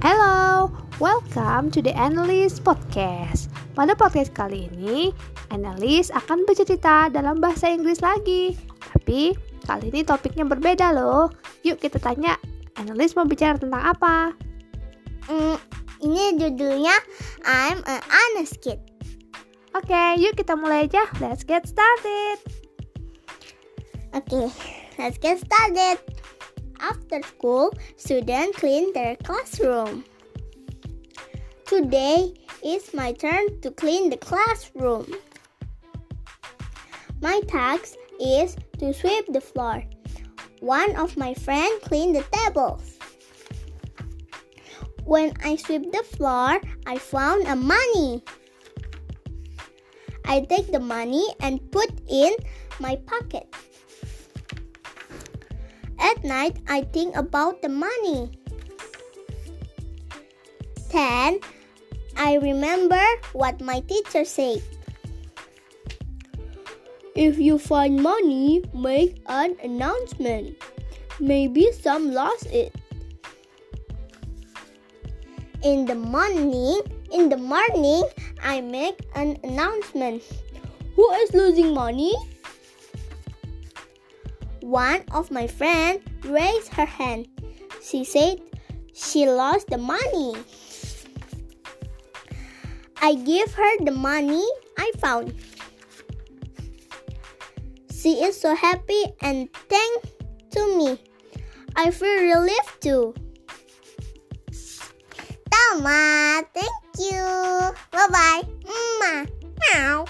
Hello, welcome to the Analyst Podcast. Pada podcast kali ini, Analyst akan bercerita dalam bahasa Inggris lagi. Tapi kali ini topiknya berbeda loh. Yuk kita tanya, Analyst mau bicara tentang apa? Mm, ini judulnya I'm an honest kid. Oke, yuk kita mulai aja. Let's get started. Okay, let's get started. After school, students clean their classroom. Today is my turn to clean the classroom. My task is to sweep the floor. One of my friends cleaned the tables. When I sweep the floor, I found a money. I take the money and put in my pocket. At night, I think about the money. Then, I remember what my teacher said. If you find money, make an announcement. Maybe some lost it. In the morning, in the morning, I make an announcement. Who is losing money? One of my friends raised her hand. She said she lost the money. I give her the money I found. She is so happy and thank to me. I feel relieved too. Tama, thank you. Bye bye. Meow.